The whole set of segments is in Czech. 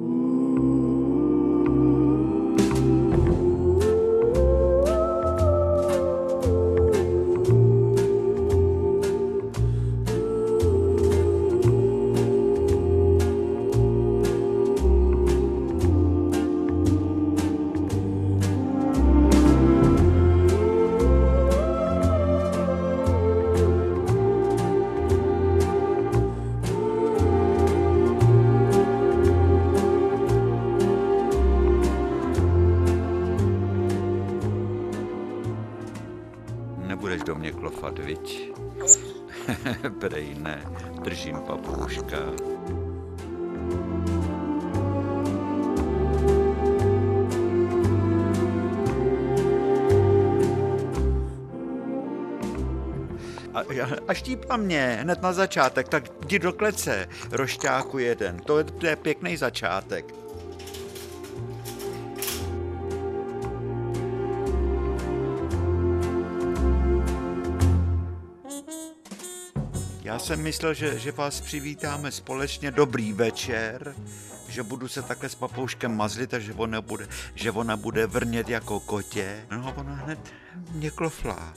Ooh. A, štípla mě hned na začátek, tak jdi do klece, rošťáku jeden. To je, to je pěkný začátek. Já jsem myslel, že, že vás přivítáme společně. Dobrý večer, že budu se takhle s papouškem mazlit a že ona bude, že ona bude vrnět jako kotě. No a ona hned mě kloflá.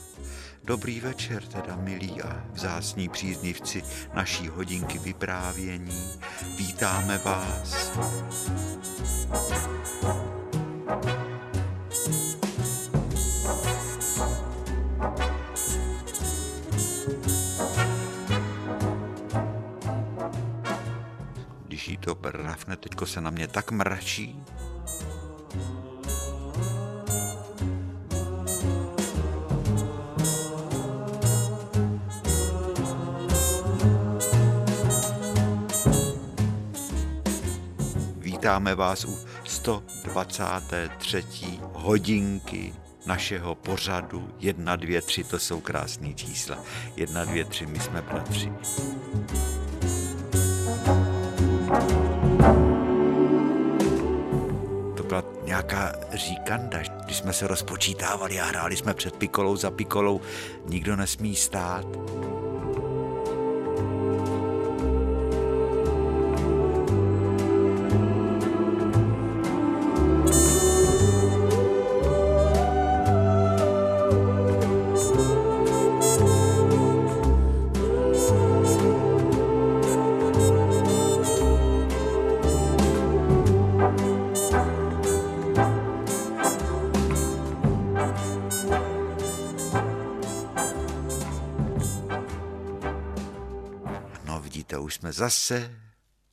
Dobrý večer teda, milí a vzácní příznivci naší hodinky vyprávění. Vítáme vás. Když jí to brnafne, teďko se na mě tak mračí. Vítáme vás u 123. hodinky našeho pořadu 1, 2, 3, to jsou krásné čísla. 1, 2, 3, my jsme bratři. To byla nějaká říkanda, když jsme se rozpočítávali a hráli jsme před pikolou za pikolou, nikdo nesmí stát. Zase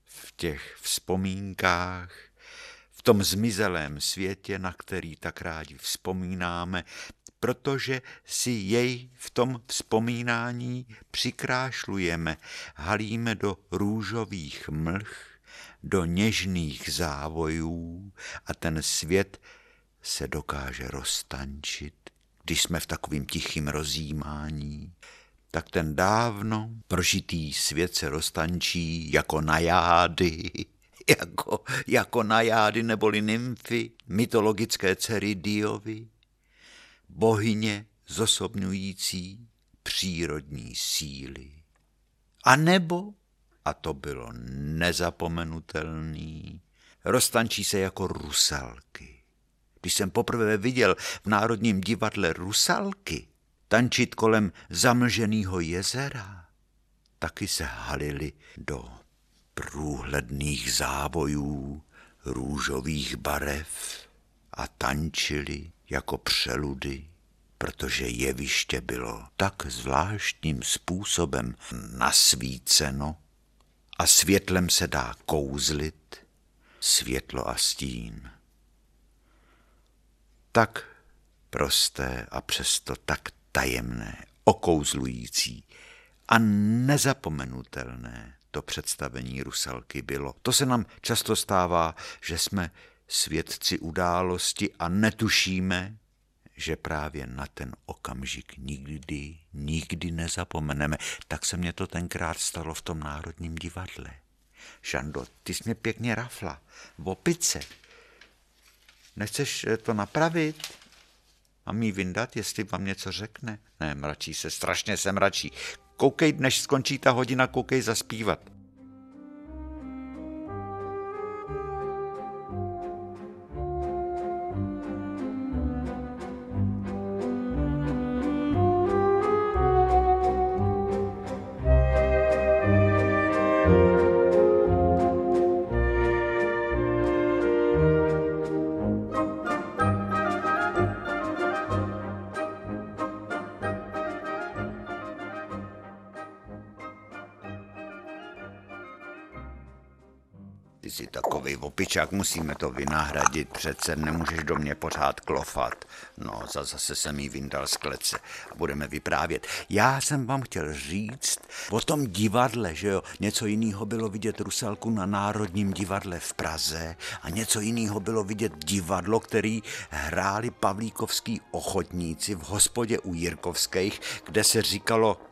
v těch vzpomínkách, v tom zmizelém světě, na který tak rádi vzpomínáme, protože si jej v tom vzpomínání přikrášlujeme, halíme do růžových mlh, do něžných závojů a ten svět se dokáže roztančit, když jsme v takovým tichým rozjímání, tak ten dávno prožitý svět se roztančí jako najády, jako, jako najády neboli nymfy, mytologické dcery Diovy, bohyně zosobňující přírodní síly. A nebo, a to bylo nezapomenutelný, roztančí se jako rusalky. Když jsem poprvé viděl v Národním divadle rusalky, tančit kolem zamlženého jezera. Taky se halili do průhledných zábojů růžových barev a tančili jako přeludy, protože jeviště bylo tak zvláštním způsobem nasvíceno a světlem se dá kouzlit, světlo a stín. Tak prosté a přesto tak tajemné, okouzlující a nezapomenutelné to představení Rusalky bylo. To se nám často stává, že jsme svědci události a netušíme, že právě na ten okamžik nikdy, nikdy nezapomeneme. Tak se mně to tenkrát stalo v tom Národním divadle. Žando, ty jsi mě pěkně rafla. V opice. Nechceš to napravit? Mám jí vyndat, jestli vám něco řekne? Ne, mračí se, strašně se mračí. Koukej, než skončí ta hodina, koukej zaspívat. Opičák, musíme to vynahradit, přece nemůžeš do mě pořád klofat. No, zase jsem jí vyndal z klece a budeme vyprávět. Já jsem vám chtěl říct o tom divadle, že jo, něco jiného bylo vidět Rusalku na Národním divadle v Praze a něco jiného bylo vidět divadlo, který hráli pavlíkovský ochotníci v hospodě u Jirkovských, kde se říkalo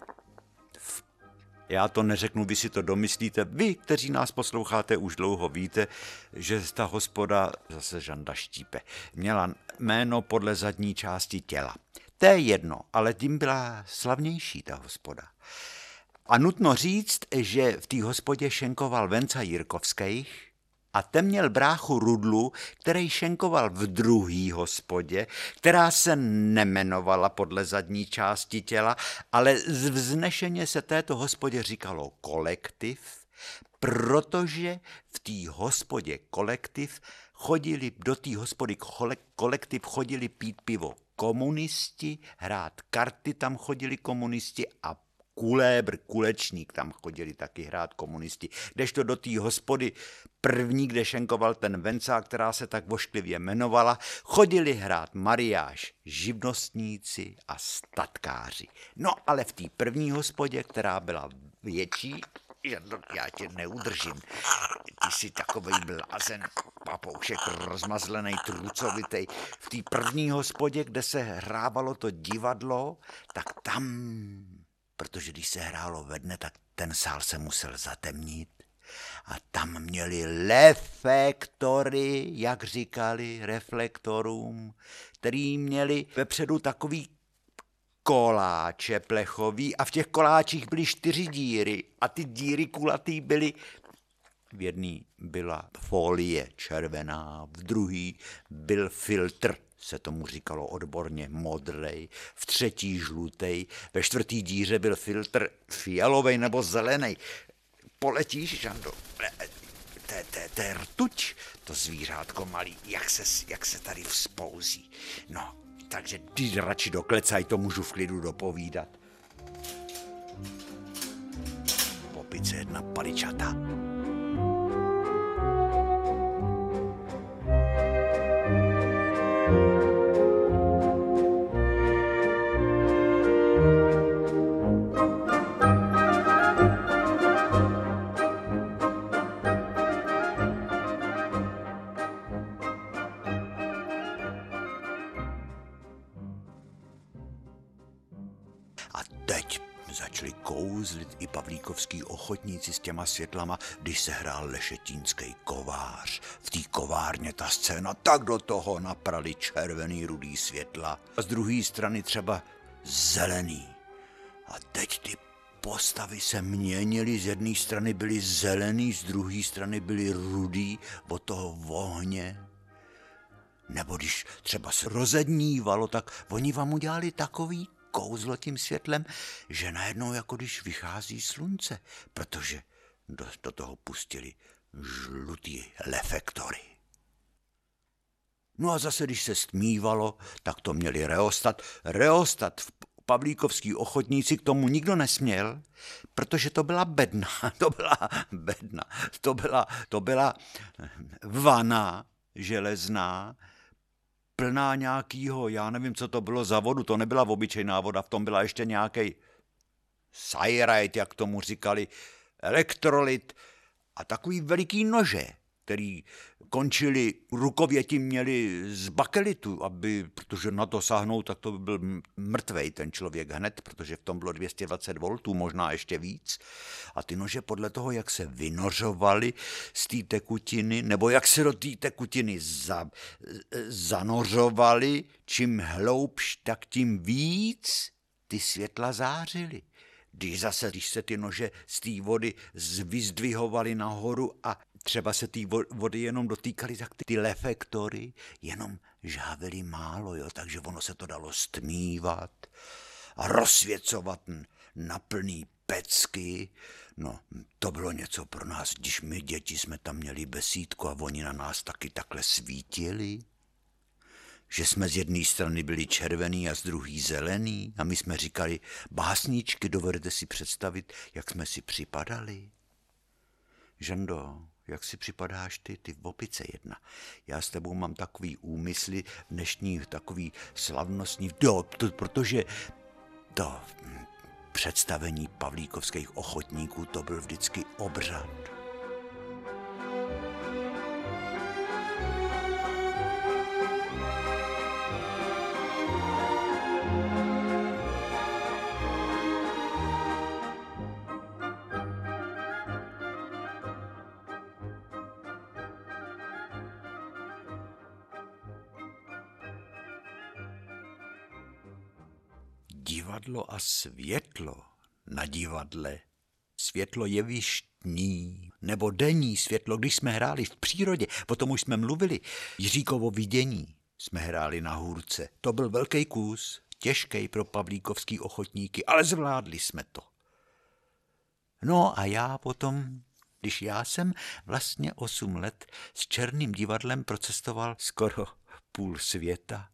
já to neřeknu, vy si to domyslíte. Vy, kteří nás posloucháte, už dlouho víte, že ta hospoda, zase Žanda Štípe, měla jméno podle zadní části těla. To je jedno, ale tím byla slavnější ta hospoda. A nutno říct, že v té hospodě šenkoval Venca Jirkovských, a ten měl bráchu Rudlu, který šenkoval v druhý hospodě, která se nemenovala podle zadní části těla, ale vznešeně se této hospodě říkalo kolektiv, protože v té hospodě kolektiv chodili, do té hospody kolektiv chodili pít pivo komunisti, hrát karty tam chodili komunisti a Kulébr, Kulečník, tam chodili taky hrát komunisti. Kdežto do té hospody první, kde šenkoval ten Vencák, která se tak vošklivě jmenovala, chodili hrát mariáš, živnostníci a statkáři. No ale v té první hospodě, která byla větší, já tě neudržím. Ty jsi takový blázen, papoušek rozmazlený, trucovitý. V té první hospodě, kde se hrávalo to divadlo, tak tam protože když se hrálo ve dne, tak ten sál se musel zatemnit. A tam měli reflektory, jak říkali reflektorům, který měli vepředu takový koláče plechový a v těch koláčích byly čtyři díry. A ty díry kulatý byly v jedné byla folie červená, v druhý byl filtr se tomu říkalo odborně modrej, v třetí žlutej, ve čtvrtý díře byl filtr fialový nebo zelený. Poletíš, Žando? To je rtuť, to zvířátko malý, jak se, jak se tady vzpouzí. No, takže ty radši do klecaj, to můžu v klidu dopovídat. Popice jedna paličata. Pavlíkovský ochotníci s těma světlama, když se hrál lešetínský kovář. V té kovárně ta scéna tak do toho naprali červený rudý světla a z druhé strany třeba zelený. A teď ty postavy se měnily, z jedné strany byly zelený, z druhé strany byly rudý od toho vohně. Nebo když třeba se rozednívalo, tak oni vám udělali takový kouzlo tím světlem, že najednou jako když vychází slunce, protože do, do toho pustili žlutý reflektory. No a zase, když se stmívalo, tak to měli reostat. Reostat v pavlíkovský ochotníci k tomu nikdo nesměl, protože to byla bedna, to byla bedna, to byla, to byla vana železná, plná nějakýho, já nevím, co to bylo za vodu, to nebyla obyčejná voda, v tom byla ještě nějaký sajrajt, jak tomu říkali, elektrolit a takový veliký nože který končili rukověti měli z bakelitu, aby, protože na to sáhnou, tak to by byl mrtvej ten člověk hned, protože v tom bylo 220 voltů, možná ještě víc. A ty nože podle toho, jak se vynořovaly z té tekutiny, nebo jak se do té tekutiny za, zanořovaly, čím hloubš, tak tím víc ty světla zářily. Když zase, když se ty nože z té vody vyzdvihovaly nahoru a třeba se té vody jenom dotýkaly, tak ty reflektory jenom žávely málo, jo, takže ono se to dalo stmívat a rozsvěcovat na plný pecky. No, to bylo něco pro nás, když my děti jsme tam měli besídku a oni na nás taky takhle svítili že jsme z jedné strany byli červený a z druhé zelený a my jsme říkali, básničky, dovedete si představit, jak jsme si připadali? Žendo, jak si připadáš ty, ty opice jedna. Já s tebou mám takový úmysly dnešní, takový slavnostní, jo, to, protože to představení pavlíkovských ochotníků to byl vždycky obřad. Divadlo a světlo na divadle, světlo jevištní nebo denní světlo, když jsme hráli v přírodě, o tom už jsme mluvili, Jiříkovo vidění jsme hráli na hůrce. To byl velký kus, těžký pro pavlíkovský ochotníky, ale zvládli jsme to. No a já potom, když já jsem vlastně osm let s Černým divadlem procestoval skoro půl světa,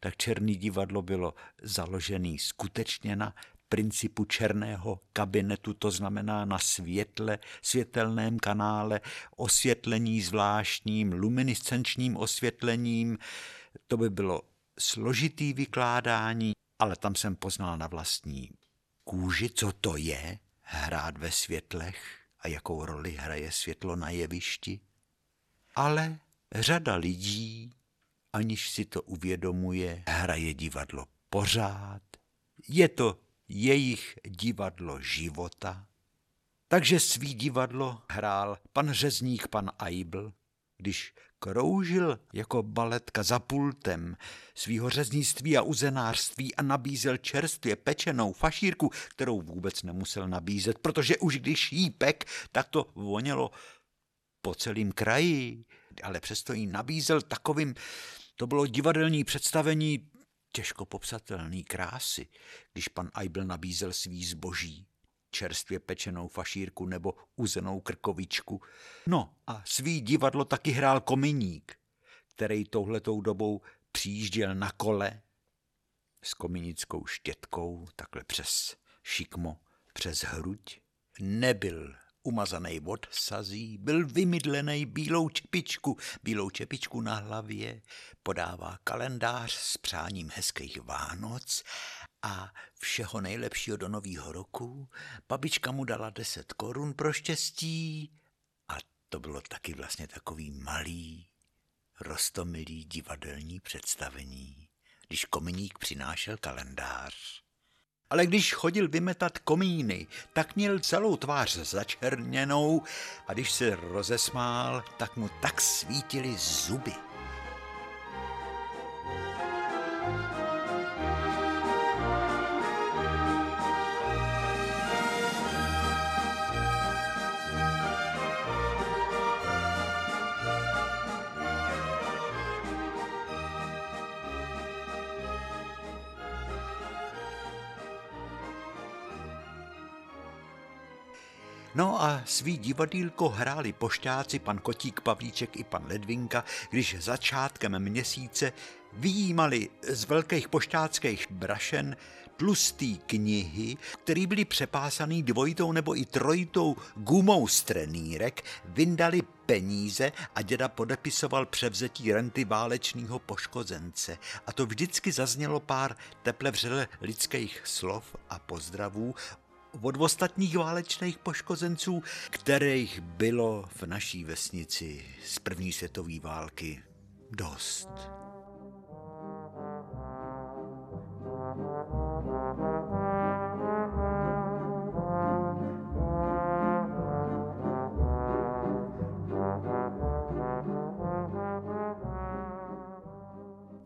tak Černý divadlo bylo založené skutečně na principu černého kabinetu, to znamená na světle, světelném kanále, osvětlení zvláštním, luminiscenčním osvětlením. To by bylo složitý vykládání, ale tam jsem poznal na vlastní kůži, co to je hrát ve světlech a jakou roli hraje světlo na jevišti. Ale řada lidí aniž si to uvědomuje, hraje divadlo pořád. Je to jejich divadlo života. Takže svý divadlo hrál pan řezník, pan Aibl, když kroužil jako baletka za pultem svýho řeznictví a uzenářství a nabízel čerstvě pečenou fašírku, kterou vůbec nemusel nabízet, protože už když jí pek, tak to vonělo po celém kraji, ale přesto jí nabízel takovým to bylo divadelní představení těžko popsatelný krásy, když pan Eibl nabízel svý zboží, čerstvě pečenou fašírku nebo uzenou krkovičku. No a svý divadlo taky hrál kominík, který touhletou dobou přijížděl na kole s kominickou štětkou takhle přes šikmo, přes hruď. Nebyl umazaný od sazí, byl vymydlený bílou čepičku, bílou čepičku na hlavě, podává kalendář s přáním hezkých Vánoc a všeho nejlepšího do nového roku. Babička mu dala deset korun pro štěstí a to bylo taky vlastně takový malý, rostomilý divadelní představení, když kominík přinášel kalendář. Ale když chodil vymetat komíny, tak měl celou tvář začerněnou a když se rozesmál, tak mu tak svítily zuby. No a svý divadýlko hráli pošťáci pan Kotík Pavlíček i pan Ledvinka, když začátkem měsíce vyjímali z velkých pošťáckých brašen tlustý knihy, které byly přepásaný dvojitou nebo i trojitou gumou z trenýrek, vyndali peníze a děda podepisoval převzetí renty válečného poškozence. A to vždycky zaznělo pár teple vřele lidských slov a pozdravů od ostatních válečných poškozenců, kterých bylo v naší vesnici z první světové války dost.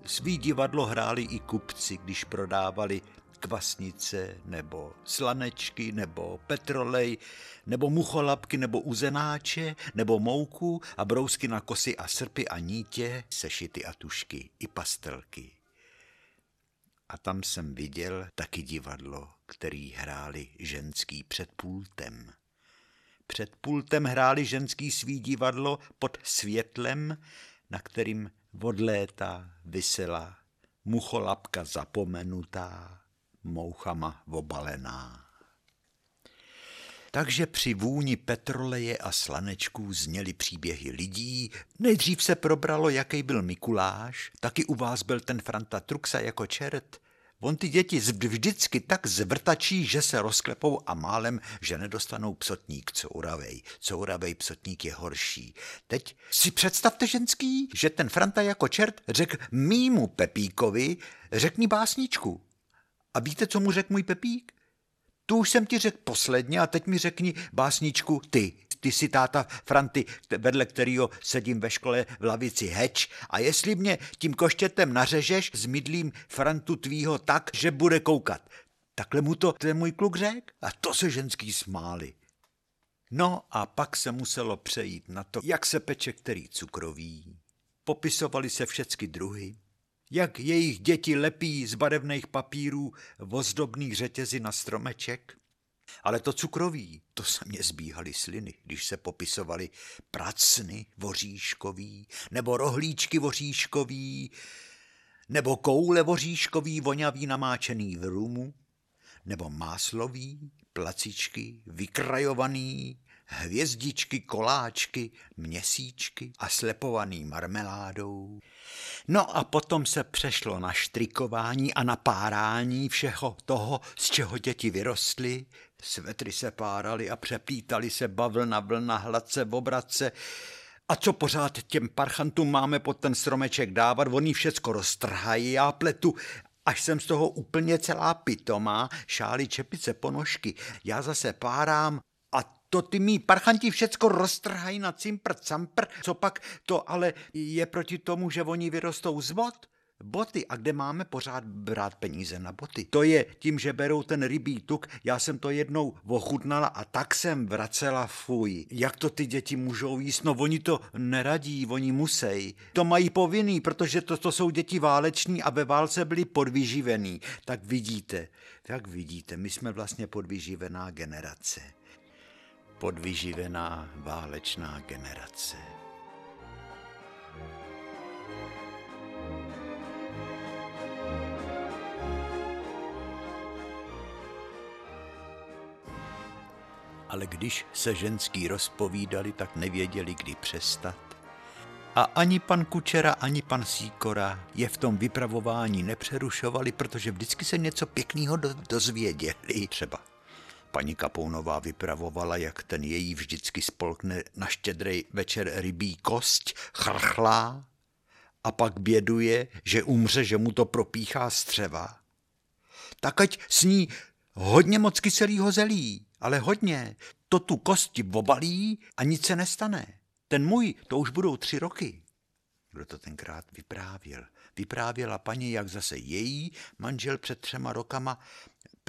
Svý divadlo hráli i kupci, když prodávali kvasnice, nebo slanečky, nebo petrolej, nebo mucholapky, nebo uzenáče, nebo mouku a brousky na kosy a srpy a nítě, sešity a tušky, i pastelky. A tam jsem viděl taky divadlo, který hráli ženský před pultem. Před pultem hráli ženský svý divadlo pod světlem, na kterým od léta vysela mucholapka zapomenutá, mouchama obalená. Takže při vůni petroleje a slanečků zněly příběhy lidí. Nejdřív se probralo, jaký byl Mikuláš, taky u vás byl ten Franta Truxa jako čert. On ty děti vždycky tak zvrtačí, že se rozklepou a málem, že nedostanou psotník, co uravej. Co uravej psotník je horší. Teď si představte ženský, že ten Franta jako čert řekl mýmu Pepíkovi, řekni básničku. A víte, co mu řekl můj Pepík? Tu už jsem ti řekl posledně a teď mi řekni básničku ty. Ty jsi táta Franty, vedle kterého sedím ve škole v lavici heč a jestli mě tím koštětem nařežeš, zmydlím Frantu tvýho tak, že bude koukat. Takhle mu to ten můj kluk řekl a to se ženský smáli. No a pak se muselo přejít na to, jak se peče který cukrový. Popisovali se všechny druhy, jak jejich děti lepí z barevných papírů vozdobných řetězy na stromeček. Ale to cukroví, to se mě zbíhaly sliny, když se popisovaly pracny voříškový, nebo rohlíčky voříškový, nebo koule voříškový voňavý namáčený v rumu, nebo máslový, placičky, vykrajovaný, hvězdičky, koláčky, měsíčky a slepovaný marmeládou. No a potom se přešlo na štrikování a na párání všeho toho, z čeho děti vyrostly. Svetry se páraly a přeplítaly se bavlna, vlna, hladce, obratce. A co pořád těm parchantům máme pod ten stromeček dávat, oni všecko roztrhají, já pletu až jsem z toho úplně celá pitomá, šály, čepice, ponožky. Já zase párám to ty mý parchanti všecko roztrhají na cimpr, campr, co pak to ale je proti tomu, že oni vyrostou z bot? Boty. A kde máme pořád brát peníze na boty? To je tím, že berou ten rybí tuk. Já jsem to jednou ochutnala a tak jsem vracela fuj. Jak to ty děti můžou jíst? No oni to neradí, oni musí. To mají povinný, protože to, to jsou děti váleční a ve válce byli podvyživený. Tak vidíte, tak vidíte, my jsme vlastně podvyživená generace podvyživená válečná generace. Ale když se ženský rozpovídali, tak nevěděli, kdy přestat. A ani pan Kučera, ani pan Síkora je v tom vypravování nepřerušovali, protože vždycky se něco pěkného dozvěděli. Třeba Paní Kapounová vypravovala, jak ten její vždycky spolkne na štědrej večer rybí kost, chrchlá a pak běduje, že umře, že mu to propíchá střeva. Tak ať sní hodně moc kyselýho zelí, ale hodně. To tu kosti obalí a nic se nestane. Ten můj, to už budou tři roky. Kdo to tenkrát vyprávěl? Vyprávěla paní, jak zase její manžel před třema rokama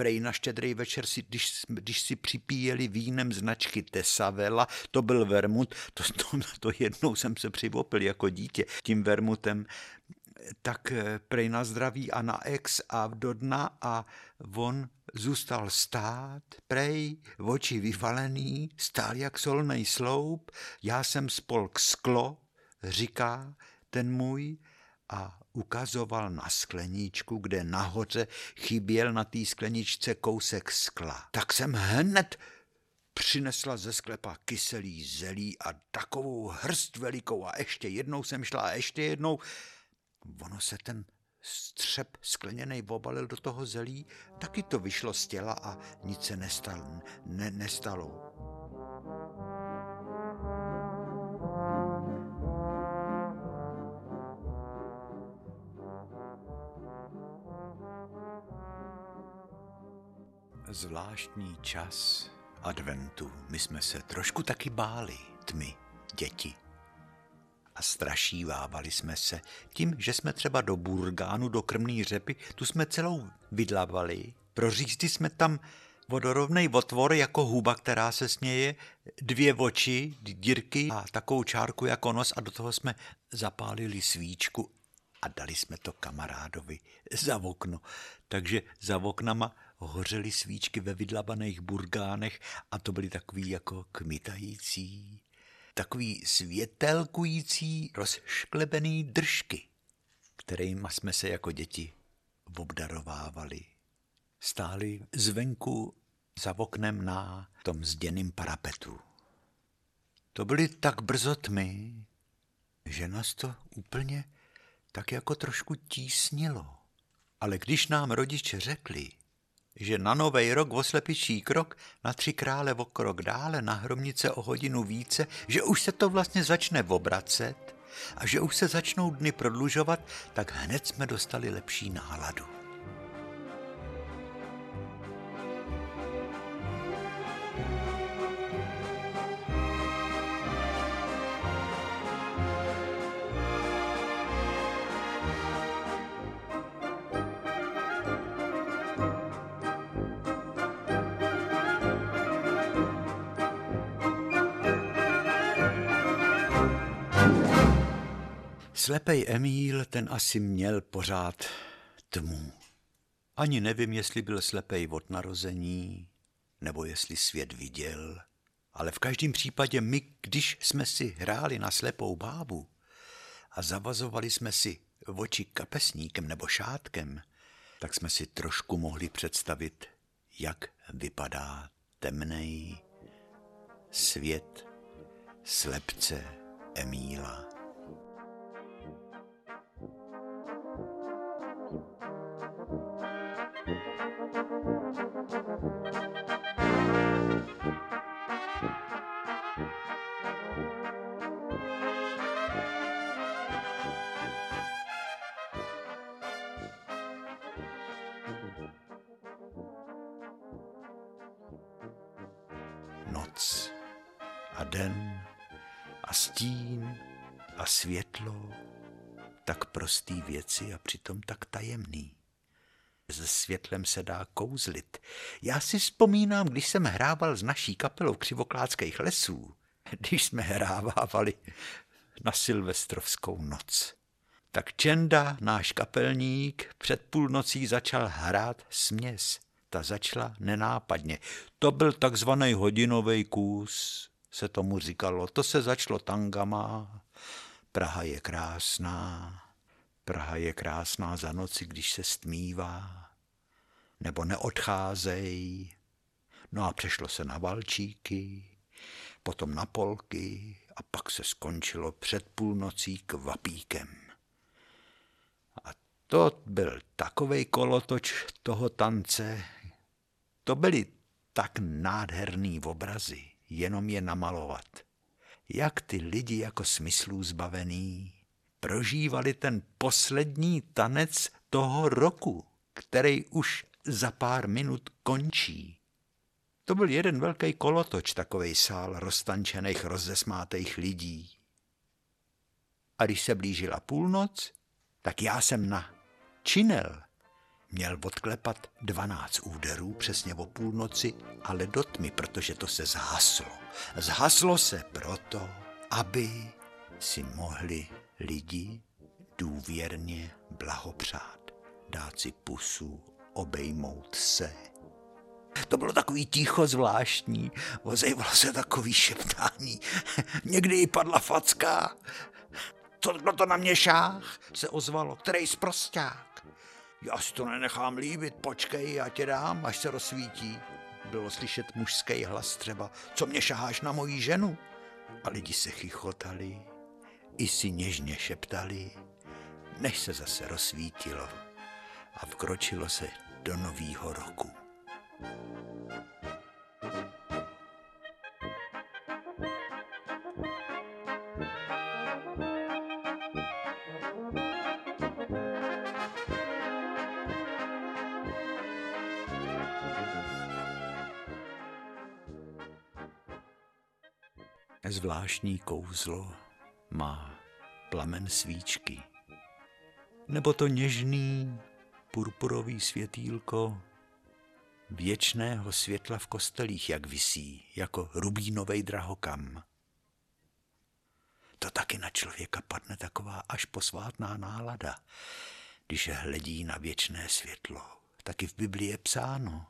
prej na štědrý večer, si, když, když si připíjeli vínem značky Tesavela, to byl vermut, to, to, to jednou jsem se přivopil jako dítě tím vermutem, tak eh, prej na zdraví a na ex a do dna a on zůstal stát, prej, oči vyvalený, stál jak solnej sloup, já jsem spolk sklo, říká ten můj, a ukazoval na skleničku, kde nahoře chyběl na té skleničce kousek skla. Tak jsem hned přinesla ze sklepa kyselý zelí a takovou hrst velikou a ještě jednou jsem šla a ještě jednou. Ono se ten střep skleněný obalil do toho zelí, taky to vyšlo z těla a nic se nestalo. Ne, nestalo. Zvláštní čas adventu. My jsme se trošku taky báli tmy, děti. A strašívávali jsme se tím, že jsme třeba do burgánu, do krmný řepy, tu jsme celou vydlavali. Prořízli jsme tam vodorovnej otvor jako huba, která se směje, dvě oči, dírky a takovou čárku jako nos a do toho jsme zapálili svíčku a dali jsme to kamarádovi za okno. Takže za oknama hořely svíčky ve vydlabaných burgánech a to byly takový jako kmitající, takový světelkující, rozšklebený držky, kterými jsme se jako děti obdarovávali. Stáli zvenku za oknem na tom zděným parapetu. To byly tak brzo tmy, že nás to úplně tak jako trošku tísnilo. Ale když nám rodiče řekli, že na nový rok oslepičí krok, na tři krále o krok dále, na hromnice o hodinu více, že už se to vlastně začne obracet a že už se začnou dny prodlužovat, tak hned jsme dostali lepší náladu. Slepej Emíl, ten asi měl pořád tmu. Ani nevím, jestli byl slepej od narození, nebo jestli svět viděl, ale v každém případě my, když jsme si hráli na slepou bábu a zavazovali jsme si oči kapesníkem nebo šátkem, tak jsme si trošku mohli představit, jak vypadá temnej svět slepce Emíla. Den a stín a světlo, tak prostý věci a přitom tak tajemný. Se světlem se dá kouzlit. Já si vzpomínám, když jsem hrával s naší kapelou křivokláckých lesů, když jsme hrávávali na silvestrovskou noc. Tak Čenda, náš kapelník, před půlnocí začal hrát směs. Ta začala nenápadně. To byl takzvaný hodinový kus, se tomu říkalo. To se začalo tangama. Praha je krásná. Praha je krásná za noci, když se stmívá. Nebo neodcházej. No a přešlo se na valčíky, potom na polky a pak se skončilo před půlnocí kvapíkem. A to byl takovej kolotoč toho tance. To byly tak nádherný obrazy, jenom je namalovat. Jak ty lidi jako smyslů zbavený prožívali ten poslední tanec toho roku, který už za pár minut končí. To byl jeden velký kolotoč, takový sál roztančených, rozesmátých lidí. A když se blížila půlnoc, tak já jsem na činel měl odklepat dvanáct úderů přesně o půlnoci, ale do tmy, protože to se zhaslo. Zhaslo se proto, aby si mohli lidi důvěrně blahopřát, dát si pusu, obejmout se. To bylo takový ticho zvláštní, ozejvalo se takový šeptání. Někdy i padla facka. Co to na mě šách? se ozvalo. Který zprosták? Já si to nenechám líbit, počkej, já tě dám, až se rozsvítí. Bylo slyšet mužský hlas třeba, co mě šaháš na moji ženu? A lidi se chichotali, i si něžně šeptali, než se zase rozsvítilo a vkročilo se do nového roku. Zvláštní kouzlo má plamen svíčky. Nebo to něžný purpurový světýlko věčného světla v kostelích, jak visí, jako rubínovej drahokam. To taky na člověka padne taková až posvátná nálada, když hledí na věčné světlo. Taky v Biblii je psáno,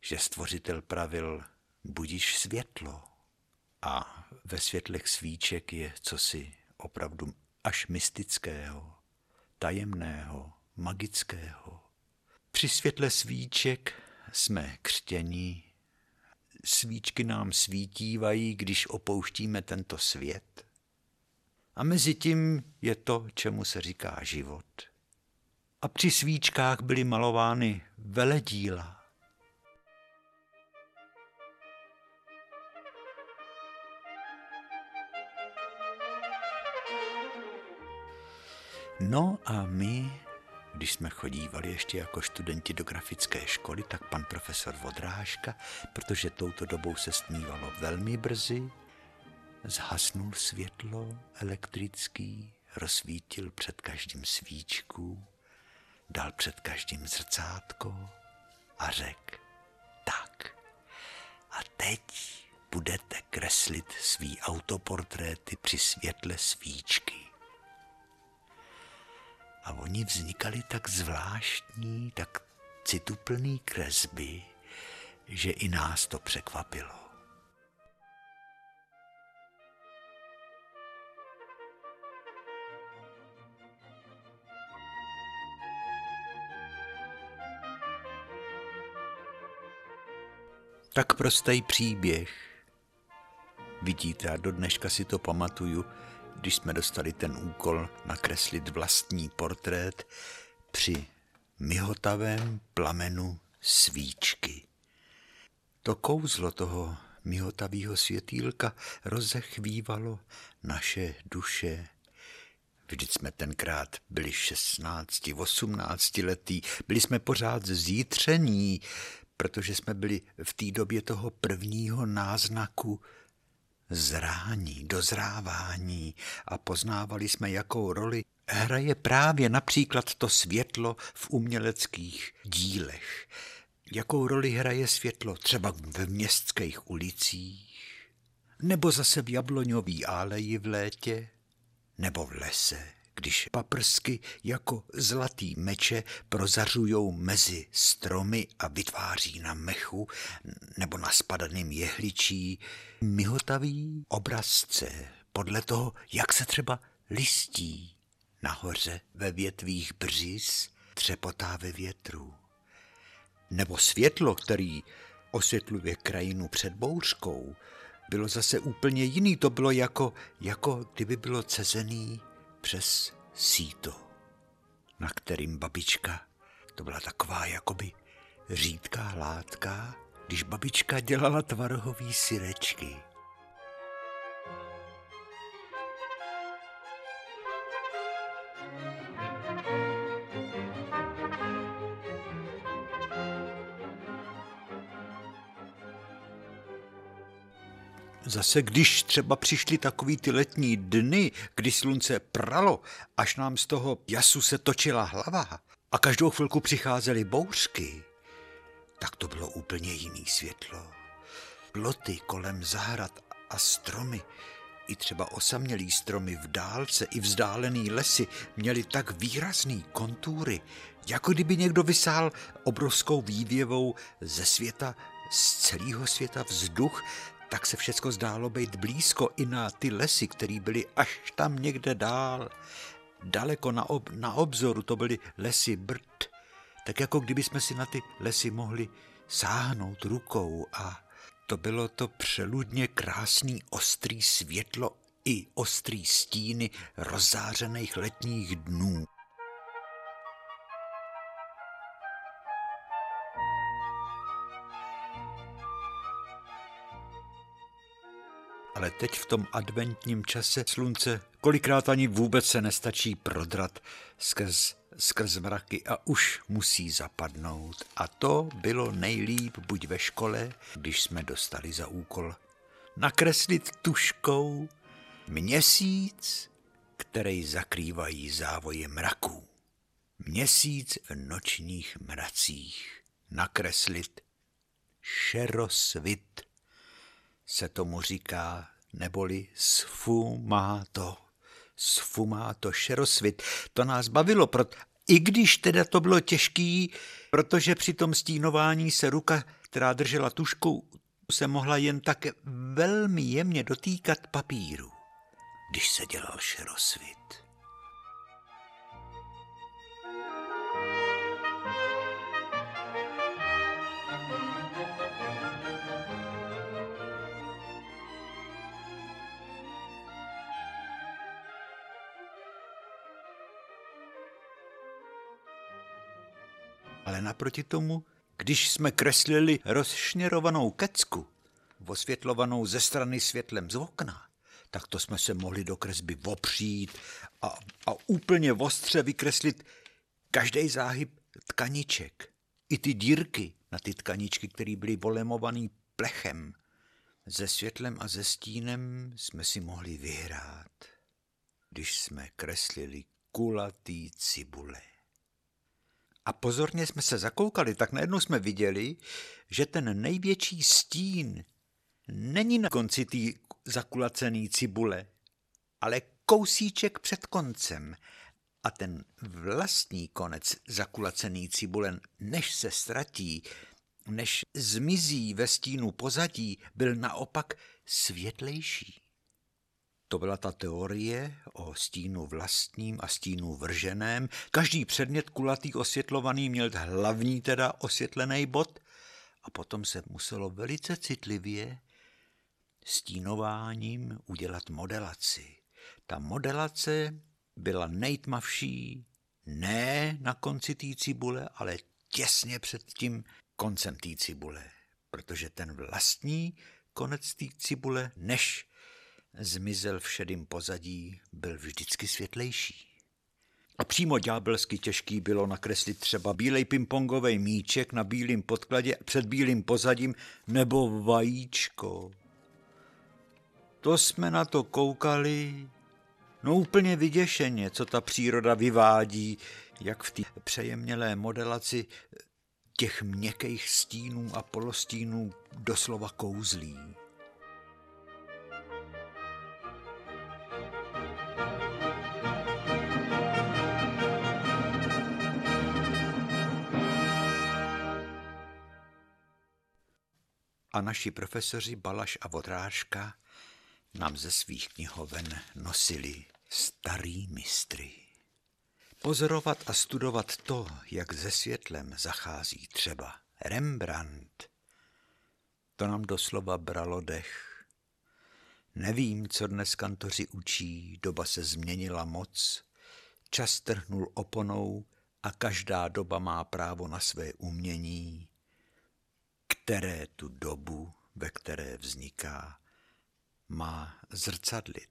že stvořitel pravil budíš světlo a ve světlech svíček je cosi opravdu až mystického, tajemného, magického. Při světle svíček jsme křtěni svíčky nám svítívají, když opouštíme tento svět. A mezi tím je to, čemu se říká život. A při svíčkách byly malovány veledíla, No a my, když jsme chodívali ještě jako studenti do grafické školy, tak pan profesor Vodrážka, protože touto dobou se stmívalo velmi brzy, zhasnul světlo elektrický, rozsvítil před každým svíčku, dal před každým zrcátko a řekl, tak, a teď budete kreslit svý autoportréty při světle svíčky. A oni vznikaly tak zvláštní, tak cituplný kresby, že i nás to překvapilo. Tak prostý příběh. Vidíte, a do dneška si to pamatuju, když jsme dostali ten úkol nakreslit vlastní portrét při mihotavém plamenu svíčky. To kouzlo toho mihotavého světýlka rozechvívalo naše duše. Vždyť jsme tenkrát byli 16, 18 letý, byli jsme pořád zítření, protože jsme byli v té době toho prvního náznaku zrání, dozrávání a poznávali jsme, jakou roli hraje právě například to světlo v uměleckých dílech. Jakou roli hraje světlo třeba v městských ulicích, nebo zase v jabloňový áleji v létě, nebo v lese když paprsky jako zlatý meče prozařujou mezi stromy a vytváří na mechu nebo na spadaným jehličí mihotavý obrazce podle toho, jak se třeba listí nahoře ve větvích břiz třepotá ve větru. Nebo světlo, který osvětluje krajinu před bouřkou, bylo zase úplně jiný. To bylo jako, jako kdyby bylo cezený přes síto, na kterým babička, to byla taková jakoby řídká látka, když babička dělala tvarohový syrečky. Zase když třeba přišly takový ty letní dny, kdy slunce pralo, až nám z toho jasu se točila hlava a každou chvilku přicházely bouřky, tak to bylo úplně jiný světlo. Ploty kolem zahrad a stromy, i třeba osamělý stromy v dálce i vzdálený lesy měly tak výrazný kontury, jako kdyby někdo vysál obrovskou vývěvou ze světa, z celého světa vzduch, tak se všecko zdálo být blízko i na ty lesy, které byly až tam někde dál. Daleko na, ob, na obzoru to byly lesy brd, tak jako kdyby jsme si na ty lesy mohli sáhnout rukou a to bylo to přeludně krásný ostrý světlo i ostrý stíny rozzářených letních dnů. Ale teď v tom adventním čase slunce kolikrát ani vůbec se nestačí prodrat skrz, skrz mraky a už musí zapadnout. A to bylo nejlíp buď ve škole, když jsme dostali za úkol nakreslit tuškou měsíc, který zakrývají závoje mraků. Měsíc v nočních mracích nakreslit šerosvit se tomu říká, neboli sfumáto. Sfumáto, šerosvit. To nás bavilo, proto, i když teda to bylo těžký, protože při tom stínování se ruka, která držela tušku, se mohla jen tak velmi jemně dotýkat papíru, když se dělal šerosvit. Ale naproti tomu, když jsme kreslili rozšněrovanou kecku, osvětlovanou ze strany světlem z okna, tak to jsme se mohli do kresby opřít a, a úplně ostře vykreslit každý záhyb tkaniček. I ty dírky na ty tkaničky, které byly volemovaný plechem. Se světlem a se stínem jsme si mohli vyhrát, když jsme kreslili kulatý cibule. A pozorně jsme se zakoukali, tak najednou jsme viděli, že ten největší stín není na konci té zakulacený cibule, ale kousíček před koncem. A ten vlastní konec zakulacený cibulen, než se ztratí, než zmizí ve stínu pozadí, byl naopak světlejší. To byla ta teorie o stínu vlastním a stínu vrženém. Každý předmět kulatý osvětlovaný měl hlavní teda osvětlený bod a potom se muselo velice citlivě stínováním udělat modelaci. Ta modelace byla nejtmavší ne na konci té cibule, ale těsně před tím koncem té cibule, protože ten vlastní konec té cibule, než zmizel v šedým pozadí, byl vždycky světlejší. A přímo ďábelsky těžký bylo nakreslit třeba bílej pingpongový míček na bílém podkladě před bílým pozadím nebo vajíčko. To jsme na to koukali, no úplně vyděšeně, co ta příroda vyvádí, jak v té přejemnělé modelaci těch měkkých stínů a polostínů doslova kouzlí. A naši profesoři Balaš a Vodrážka nám ze svých knihoven nosili starý mistry. Pozorovat a studovat to, jak ze světlem zachází třeba Rembrandt, to nám doslova bralo dech. Nevím, co dnes kantoři učí, doba se změnila moc, čas trhnul oponou a každá doba má právo na své umění, které tu dobu, ve které vzniká, má zrcadlit.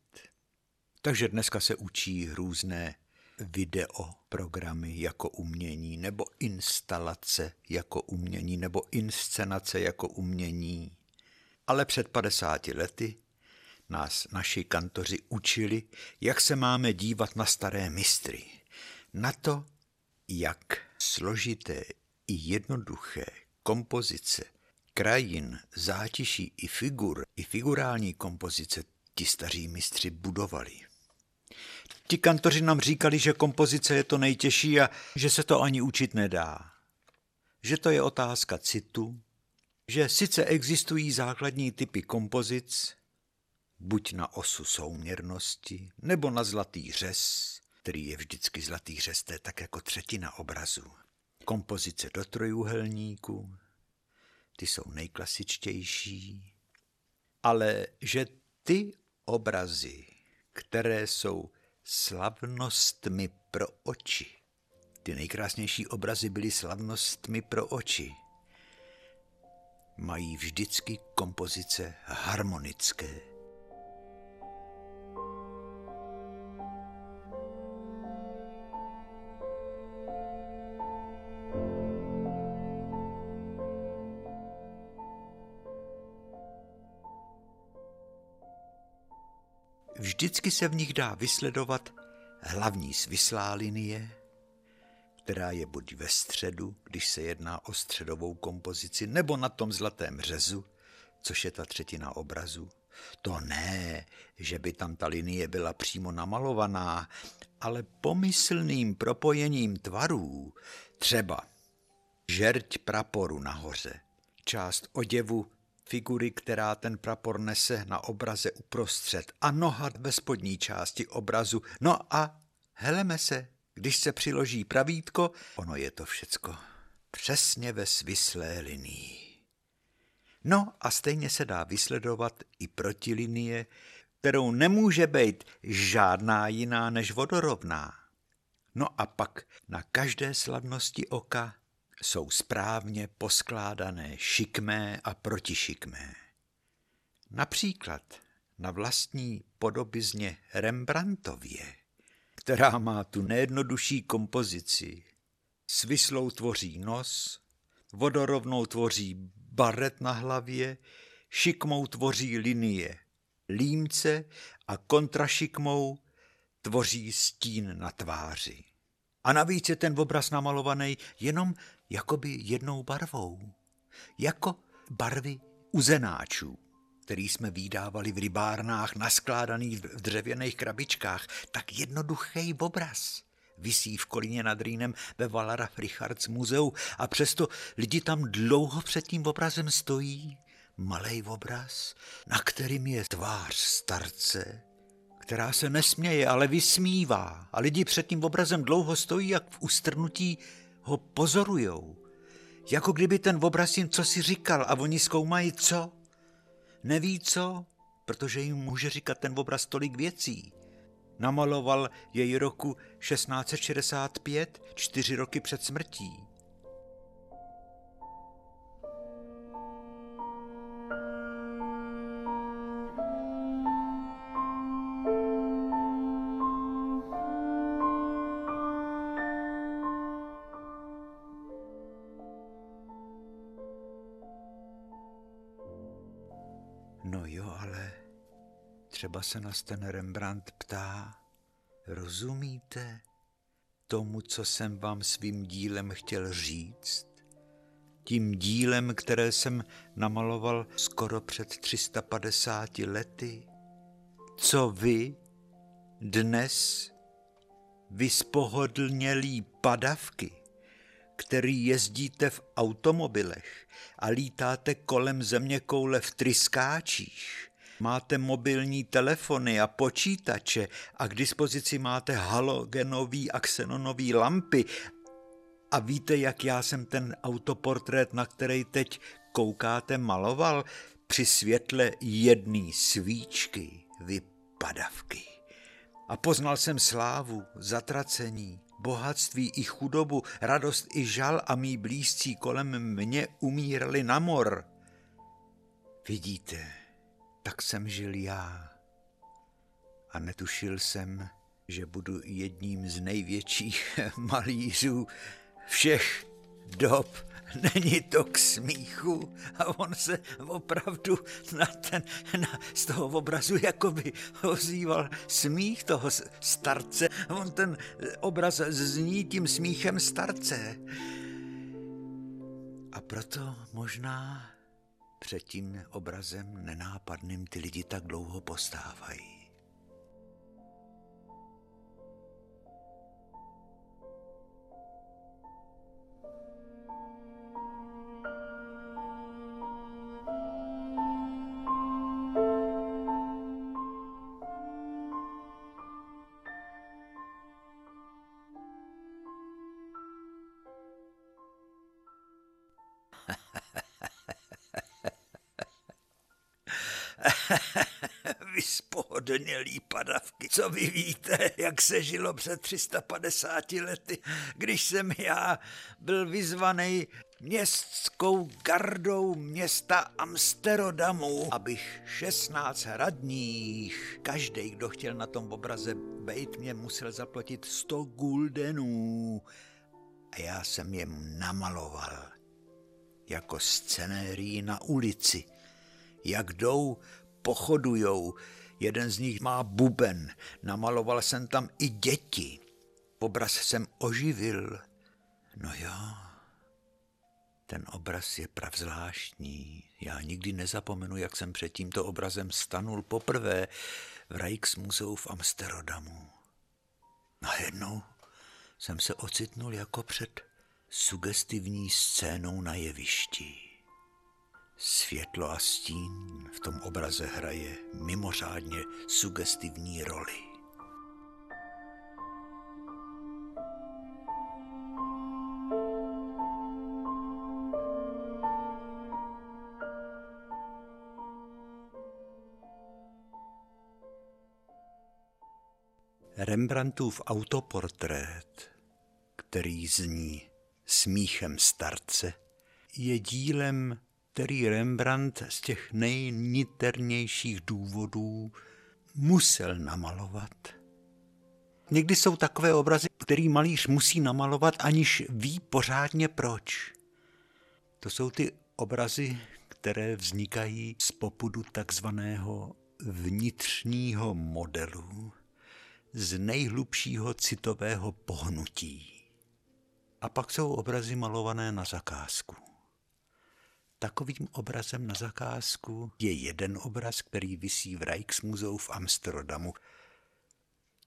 Takže dneska se učí různé video programy jako umění, nebo instalace jako umění, nebo inscenace jako umění. Ale před 50 lety nás naši kantoři učili, jak se máme dívat na staré mistry, na to, jak složité i jednoduché kompozice krajin, zátiší i figur, i figurální kompozice ti staří mistři budovali. Ti kantoři nám říkali, že kompozice je to nejtěžší a že se to ani učit nedá. Že to je otázka citu, že sice existují základní typy kompozic, buď na osu souměrnosti, nebo na zlatý řez, který je vždycky zlatý řez, to je tak jako třetina obrazu. Kompozice do trojúhelníku, ty jsou nejklasičtější, ale že ty obrazy, které jsou slavnostmi pro oči, ty nejkrásnější obrazy byly slavnostmi pro oči, mají vždycky kompozice harmonické. Vždycky se v nich dá vysledovat hlavní svislá linie, která je buď ve středu, když se jedná o středovou kompozici, nebo na tom zlatém řezu, což je ta třetina obrazu. To ne, že by tam ta linie byla přímo namalovaná, ale pomyslným propojením tvarů, třeba žerť praporu nahoře, část oděvu figury, která ten prapor nese na obraze uprostřed a noha ve spodní části obrazu. No a heleme se, když se přiloží pravítko, ono je to všecko přesně ve svislé linii. No a stejně se dá vysledovat i protilinie, kterou nemůže být žádná jiná než vodorovná. No a pak na každé slavnosti oka jsou správně poskládané šikmé a protišikmé. Například na vlastní podobizně Rembrandtově, která má tu nejjednodušší kompozici. Svislou tvoří nos, vodorovnou tvoří baret na hlavě, šikmou tvoří linie límce a kontrašikmou tvoří stín na tváři. A navíc je ten obraz namalovaný jenom jakoby jednou barvou, jako barvy uzenáčů, který jsme výdávali v rybárnách naskládaných v dřevěných krabičkách. Tak jednoduchý obraz visí v Kolíně nad Rýnem ve Valara Richards muzeu a přesto lidi tam dlouho před tím obrazem stojí. Malej obraz, na kterým je tvář starce, která se nesměje, ale vysmívá. A lidi před tím obrazem dlouho stojí, jak v ustrnutí ho pozorujou. Jako kdyby ten obraz jim co si říkal a oni zkoumají co. Neví co, protože jim může říkat ten obraz tolik věcí. Namaloval jej roku 1665, čtyři roky před smrtí. No jo, ale třeba se nás ten Rembrandt ptá, rozumíte tomu, co jsem vám svým dílem chtěl říct? Tím dílem, které jsem namaloval skoro před 350 lety? Co vy dnes vyspohodlnělí padavky, který jezdíte v automobilech a lítáte kolem země koule v tryskáčích, máte mobilní telefony a počítače a k dispozici máte halogenový a xenonový lampy. A víte, jak já jsem ten autoportrét, na který teď koukáte, maloval? Při světle jedné svíčky vypadavky. A poznal jsem slávu, zatracení, bohatství i chudobu, radost i žal a mý blízcí kolem mě umírali na mor. Vidíte, tak jsem žil já. A netušil jsem, že budu jedním z největších malířů všech dob Není to k smíchu a on se opravdu na ten, na, z toho obrazu jakoby ozýval smích toho starce. On ten obraz zní tím smíchem starce. A proto možná před tím obrazem nenápadným ty lidi tak dlouho postávají. Vyspohodnělý padavky. Co vy víte, jak se žilo před 350 lety, když jsem já byl vyzvaný městskou gardou města Amsterdamu, abych 16 radních, každý, kdo chtěl na tom obraze bejt, mě musel zaplatit 100 guldenů. A já jsem je namaloval jako scenérii na ulici, jak jdou pochodujou. Jeden z nich má buben. Namaloval jsem tam i děti. Obraz jsem oživil. No jo, ten obraz je pravzvláštní. Já nikdy nezapomenu, jak jsem před tímto obrazem stanul poprvé v Rijksmuseu v Amsterdamu. Najednou jsem se ocitnul jako před sugestivní scénou na jevišti. Světlo a stín v tom obraze hraje mimořádně sugestivní roli. Rembrandtův autoportrét, který zní smíchem starce je dílem, který Rembrandt z těch nejniternějších důvodů musel namalovat. Někdy jsou takové obrazy, který malíř musí namalovat, aniž ví pořádně proč. To jsou ty obrazy, které vznikají z popudu takzvaného vnitřního modelu, z nejhlubšího citového pohnutí. A pak jsou obrazy malované na zakázku. Takovým obrazem na zakázku je jeden obraz, který visí v Rijksmuzeu v Amsterdamu.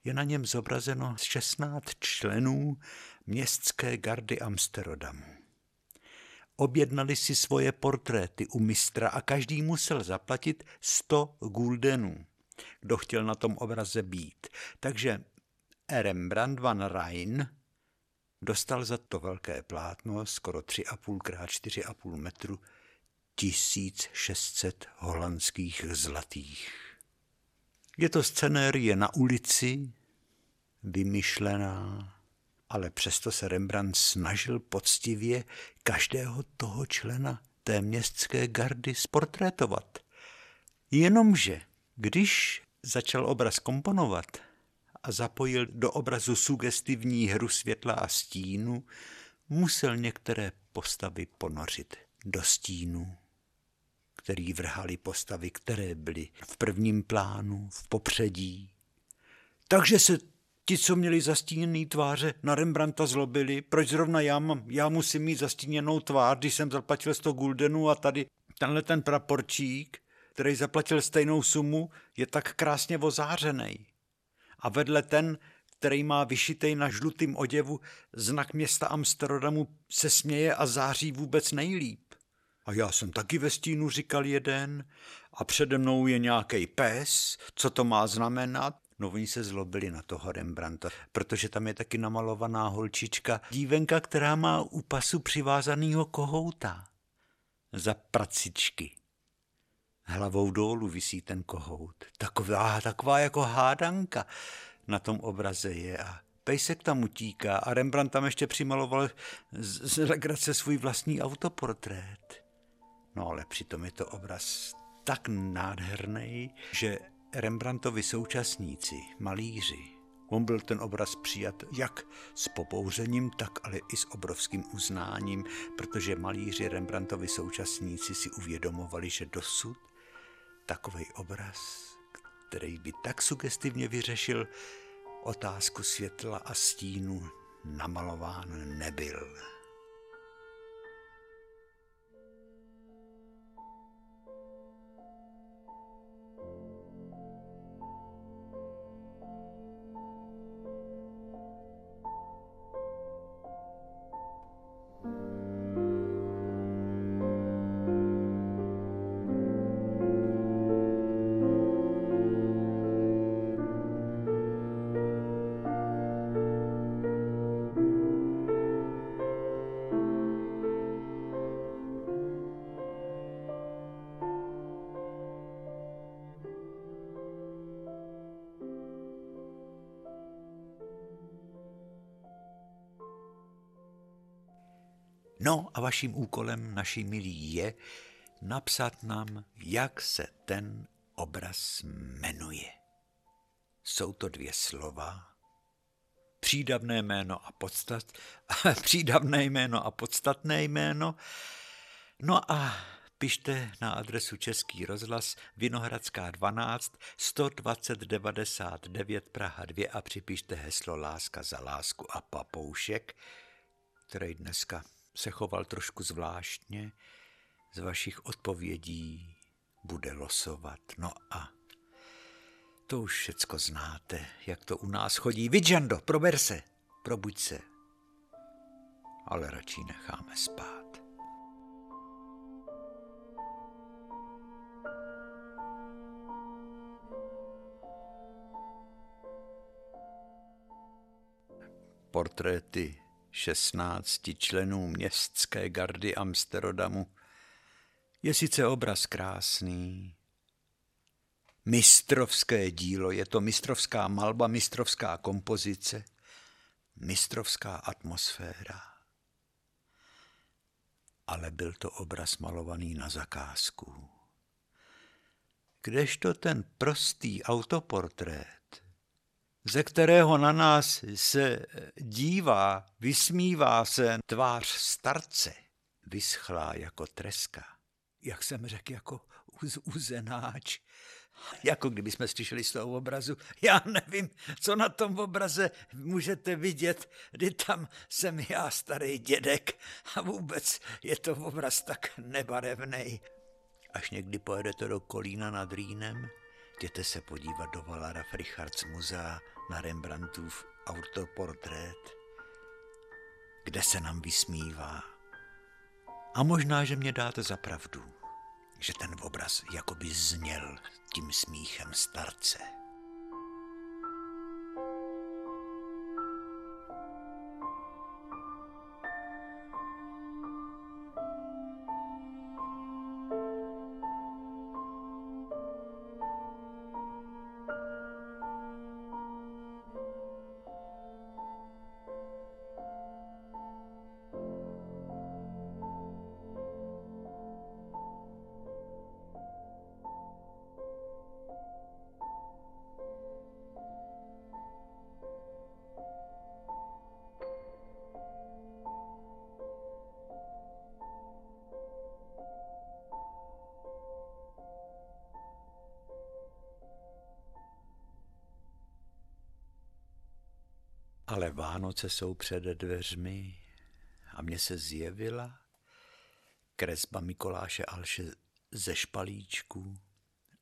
Je na něm zobrazeno 16 členů městské gardy Amsterdamu. Objednali si svoje portréty u mistra a každý musel zaplatit 100 guldenů, kdo chtěl na tom obraze být. Takže Rembrandt van Rijn dostal za to velké plátno, skoro 3,5 krát 4,5 metru, 1600 holandských zlatých. Je to scenérie na ulici, vymyšlená, ale přesto se Rembrandt snažil poctivě každého toho člena té městské gardy sportrétovat. Jenomže, když začal obraz komponovat a zapojil do obrazu sugestivní hru světla a stínu, musel některé postavy ponořit do stínu který vrhali postavy, které byly v prvním plánu, v popředí. Takže se ti, co měli zastíněný tváře, na Rembrandta zlobili, proč zrovna já, mám, já musím mít zastíněnou tvář, když jsem zaplatil 100 guldenů a tady tenhle ten praporčík, který zaplatil stejnou sumu, je tak krásně ozářený. A vedle ten, který má vyšitej na žlutým oděvu znak města Amsterdamu, se směje a září vůbec nejlíp. A já jsem taky ve stínu, říkal jeden, a přede mnou je nějaký pes, co to má znamenat? No oni se zlobili na toho Rembrandta, protože tam je taky namalovaná holčička, dívenka, která má u pasu přivázanýho kohouta. Za pracičky. Hlavou dolů visí ten kohout. Taková, taková jako hádanka na tom obraze je a pejsek tam utíká a Rembrandt tam ještě přimaloval z, z legrace svůj vlastní autoportrét. No ale přitom je to obraz tak nádherný, že Rembrandtovi současníci, malíři, on byl ten obraz přijat jak s popouřením, tak ale i s obrovským uznáním, protože malíři Rembrandtovi současníci si uvědomovali, že dosud takový obraz, který by tak sugestivně vyřešil otázku světla a stínu, namalován nebyl. No a vaším úkolem, naši milí, je napsat nám, jak se ten obraz jmenuje. Jsou to dvě slova, přídavné jméno a podstat, přídavné jméno a podstatné jméno. No a pište na adresu Český rozhlas Vinohradská 12 120 99 Praha 2 a připište heslo Láska za lásku a papoušek, který dneska se choval trošku zvláštně, z vašich odpovědí bude losovat. No a to už všecko znáte, jak to u nás chodí. Vidžando, prober se, probuď se. Ale radši necháme spát. Portréty 16 členů městské gardy Amsterdamu. Je sice obraz krásný, mistrovské dílo, je to mistrovská malba, mistrovská kompozice, mistrovská atmosféra. ale byl to obraz malovaný na zakázku. Kdežto ten prostý autoportrét, ze kterého na nás se dívá, vysmívá se tvář starce, vyschlá jako treska. Jak jsem řekl, jako uzenáč, jako kdyby jsme slyšeli z toho obrazu. Já nevím, co na tom obraze můžete vidět, kdy tam jsem já, starý dědek, a vůbec je to obraz tak nebarevný. Až někdy pojedete do Kolína nad Rýnem, jděte se podívat do Valara Frichards muzea na Rembrandtův autoportrét, kde se nám vysmívá. A možná, že mě dáte za pravdu že ten obraz jakoby zněl tím smíchem starce. Ale Vánoce jsou před dveřmi a mně se zjevila kresba Mikoláše Alše ze špalíčku.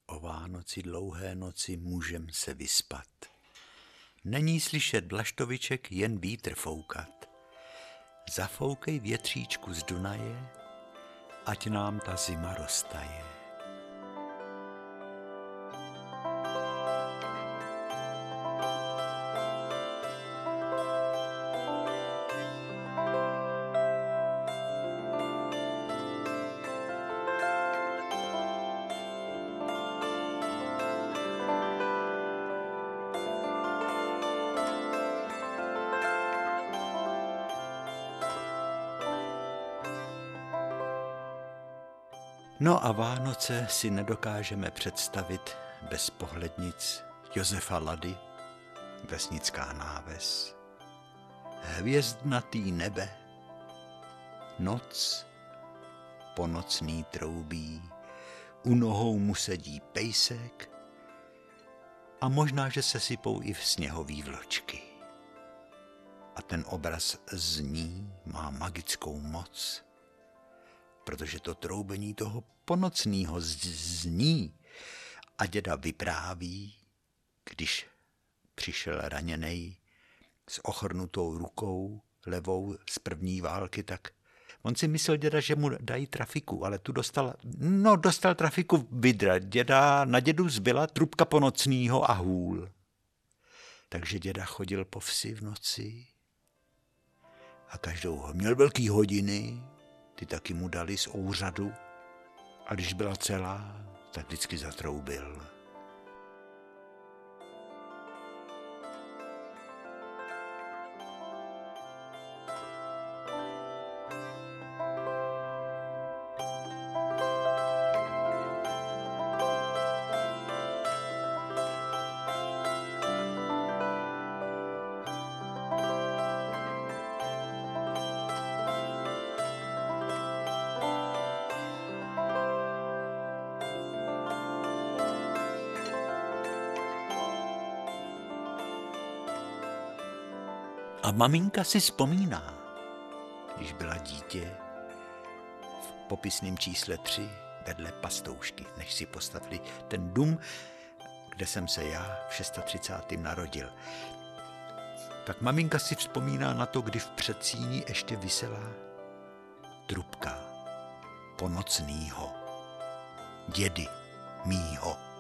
O Vánoci dlouhé noci můžem se vyspat. Není slyšet blaštoviček, jen vítr foukat. Zafoukej větříčku z Dunaje, ať nám ta zima roztaje. No a Vánoce si nedokážeme představit bez pohlednic Josefa Lady, vesnická náves, hvězdnatý nebe, noc, ponocný troubí, u nohou mu sedí pejsek a možná, že se sypou i v sněhový vločky. A ten obraz zní, má magickou moc, protože to troubení toho ponocného zní a děda vypráví, když přišel raněný s ochrnutou rukou levou z první války, tak on si myslel děda, že mu dají trafiku, ale tu dostal, no dostal trafiku vydra. Děda, na dědu zbyla trubka ponocního a hůl. Takže děda chodil po vsi v noci a každou měl velký hodiny, ty taky mu dali z úřadu a když byla celá, tak vždycky zatroubil. Maminka si vzpomíná, když byla dítě v popisném čísle 3 vedle pastoušky, než si postavili ten dům, kde jsem se já v 630. narodil. Tak maminka si vzpomíná na to, kdy v předsíni ještě vysela trubka ponocnýho, dědy mýho.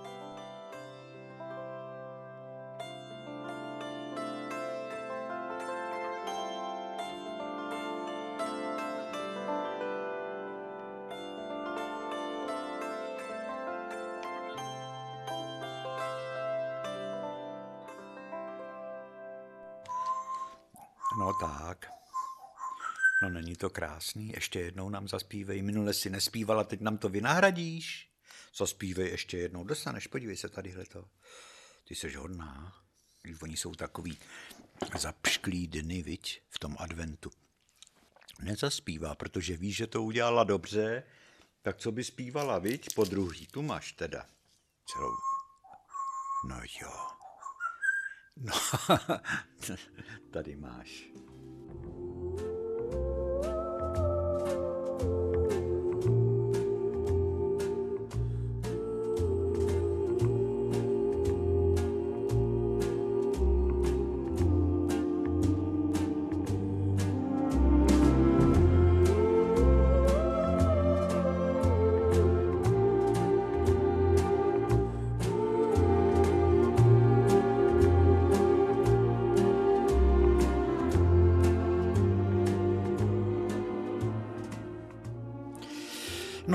To krásný, ještě jednou nám zaspívej. Minule si nespívala, teď nám to vynahradíš. Zaspívej ještě jednou, dostaneš, podívej se tadyhle to. Ty jsi hodná. Když oni jsou takový zapšklý dny, viď, v tom adventu. Nezaspívá, protože ví, že to udělala dobře, tak co by zpívala, viď, po druhý. Tu máš teda celou. No jo. No, tady máš.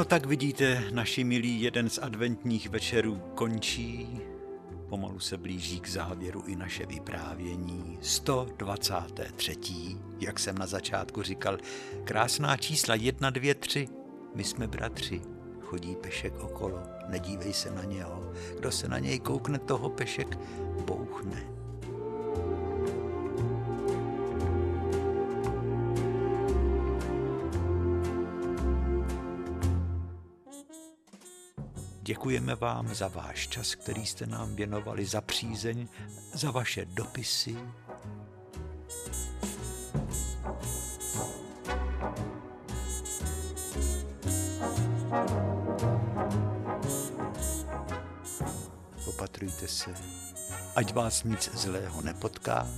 Tak vidíte, naši milí, jeden z adventních večerů končí. Pomalu se blíží k závěru i naše vyprávění. 123. Jak jsem na začátku říkal, krásná čísla 1, 2, 3. My jsme bratři. Chodí pešek okolo, nedívej se na něho. Kdo se na něj koukne, toho pešek bouchne. Děkujeme vám za váš čas, který jste nám věnovali, za přízeň, za vaše dopisy. Opatrujte se, ať vás nic zlého nepotká.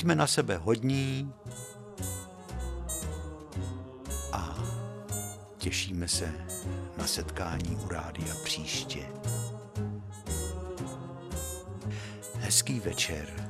Buďme na sebe hodní a těšíme se na setkání u rádia příště. Hezký večer.